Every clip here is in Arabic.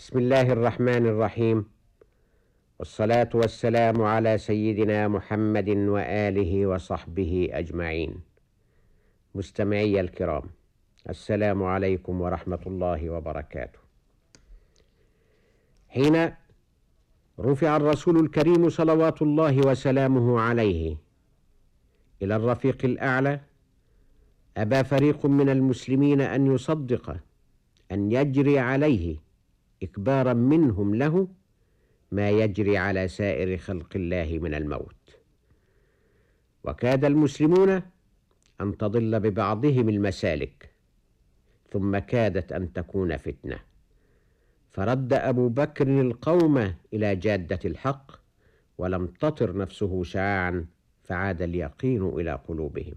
بسم الله الرحمن الرحيم. والصلاة والسلام على سيدنا محمد وآله وصحبه أجمعين. مستمعي الكرام السلام عليكم ورحمة الله وبركاته. حين رفع الرسول الكريم صلوات الله وسلامه عليه إلى الرفيق الأعلى أبى فريق من المسلمين أن يصدق أن يجري عليه إكبارا منهم له ما يجري على سائر خلق الله من الموت. وكاد المسلمون أن تضل ببعضهم المسالك ثم كادت أن تكون فتنة. فرد أبو بكر القوم إلى جادة الحق ولم تطر نفسه شعاعا فعاد اليقين إلى قلوبهم.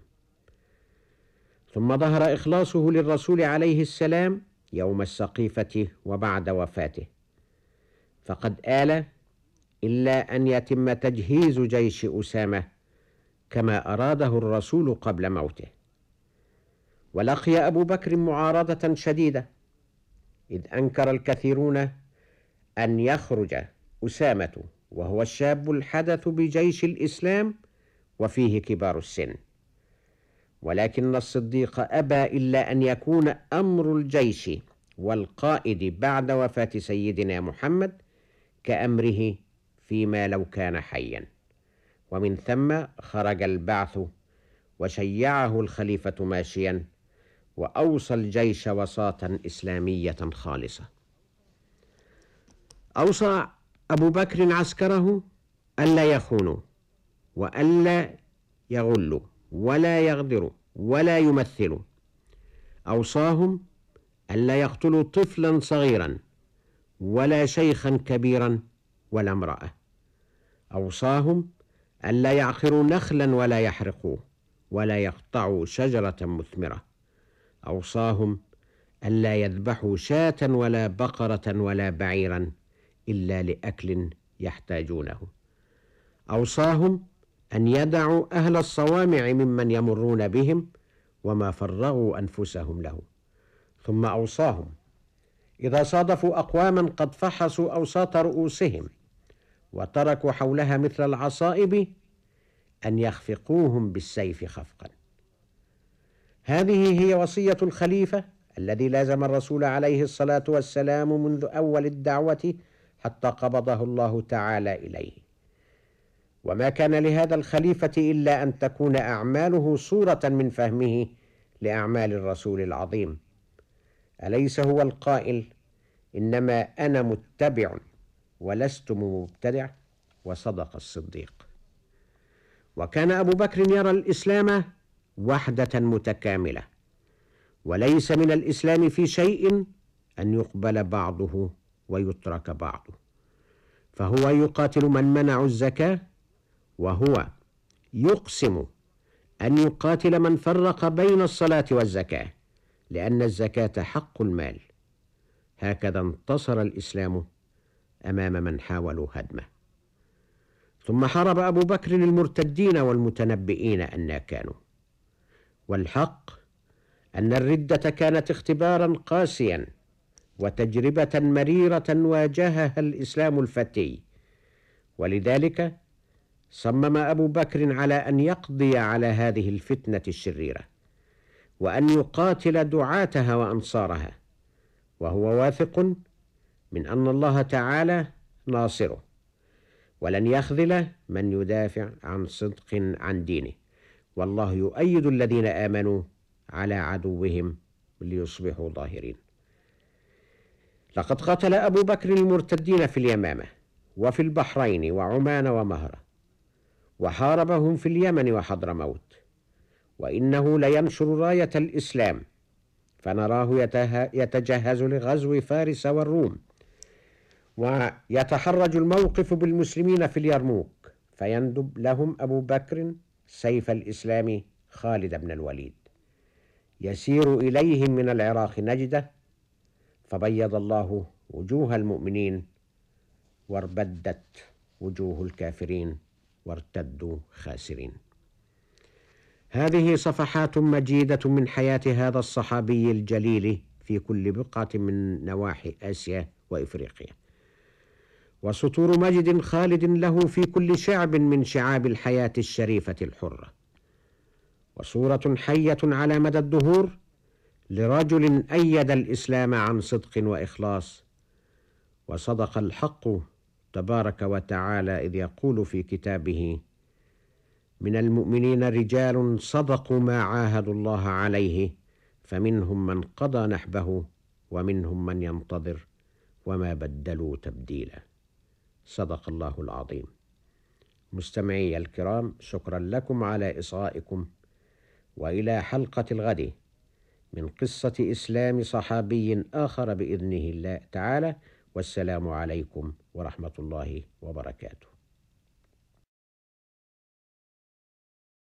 ثم ظهر إخلاصه للرسول عليه السلام يوم السقيفة وبعد وفاته. فقد آل إلا أن يتم تجهيز جيش أسامة كما أراده الرسول قبل موته. ولقي أبو بكر معارضة شديدة إذ أنكر الكثيرون أن يخرج أسامة وهو الشاب الحدث بجيش الإسلام وفيه كبار السن. ولكن الصديق أبى إلا أن يكون أمر الجيش والقائد بعد وفاة سيدنا محمد كأمره فيما لو كان حيا. ومن ثم خرج البعث وشيعه الخليفة ماشيا وأوصى الجيش وساطا إسلامية خالصة. أوصى أبو بكر عسكره ألا يخونوا وألا يغلوا. ولا يغدروا ولا يمثلوا أوصاهم ألا يقتلوا طفلا صغيرا ولا شيخا كبيرا ولا امرأة. أوصاهم ألا يعقروا نخلا ولا يحرقوه ولا يقطعوا شجرة مثمرة. أوصاهم ألا يذبحوا شاة ولا بقرة ولا بعيرا إلا لأكل يحتاجونه. أوصاهم أن يدعوا أهل الصوامع ممن يمرون بهم وما فرغوا أنفسهم له. ثم أوصاهم. إذا صادفوا أقواما قد فحصوا أوساط رؤوسهم وتركوا حولها مثل العصائب أن يخفقوهم بالسيف خفقا. هذه هي وصية الخليفة الذي لازم الرسول عليه الصلاة والسلام منذ أول الدعوة حتى قبضه الله تعالى إليه. وما كان لهذا الخليفة إلا أن تكون أعماله صورة من فهمه لأعمال الرسول العظيم. أليس هو القائل؟ إنما أنا متبع ولست مبتدع وصدق الصديق. وكان أبو بكر يرى الإسلام وحدة متكاملة وليس من الإسلام في شيء أن يقبل بعضه ويترك بعضه فهو يقاتل من منعوا الزكاة وهو يقسم أن يقاتل من فرق بين الصلاة والزكاة لأن الزكاة حق المال. هكذا انتصر الإسلام أمام من حاولوا هدمه. ثم حارب أبو بكر المرتدين والمتنبئين أن كانوا. والحق أن الردة كانت اختبارا قاسيا وتجربة مريرة واجهها الإسلام الفتي. ولذلك صمم أبو بكر على أن يقضي على هذه الفتنة الشريرة وأن يقاتل دعاتها وأنصارها وهو واثق من أن الله تعالى ناصره ولن يخذل من يدافع عن صدق عن دينه. والله يؤيد الذين آمنوا على عدوهم ليصبحوا ظاهرين. لقد قتل أبو بكر المرتدين في اليمامة وفي البحرين وعمان ومهرة وحاربهم في اليمن وحضرموت وإنه لينشر راية الإسلام. فنراه يتجهز لغزو فارس والروم. ويتحرج الموقف بالمسلمين في اليرموك. فيندب لهم أبو بكر سيف الإسلام خالد بن الوليد. يسير إليهم من العراق نجدة. فبيض الله وجوه المؤمنين. واربدت وجوه الكافرين. وارتدوا خاسرين. هذه صفحات مجيدة من حياة هذا الصحابي الجليل في كل بقعة من نواحي آسيا وإفريقيا. وسطور مجد خالد له في كل شعب من شعاب الحياة الشريفة الحرة. وصورة حية على مدى الدهور لرجل أيد الإسلام عن صدق وإخلاص وصدق الحق تبارك وتعالى إذ يقول في كتابه من المؤمنين رجال صدقوا ما عاهدوا الله عليه فمنهم من قضى نحبه ومنهم من ينتظر وما بدلوا تبديلا. صدق الله العظيم. مستمعي الكرام شكرا لكم على إصغائكم وإلى حلقة الغد من قصة إسلام صحابي آخر بإذنه الله تعالى والسلام عليكم ورحمة الله وبركاته.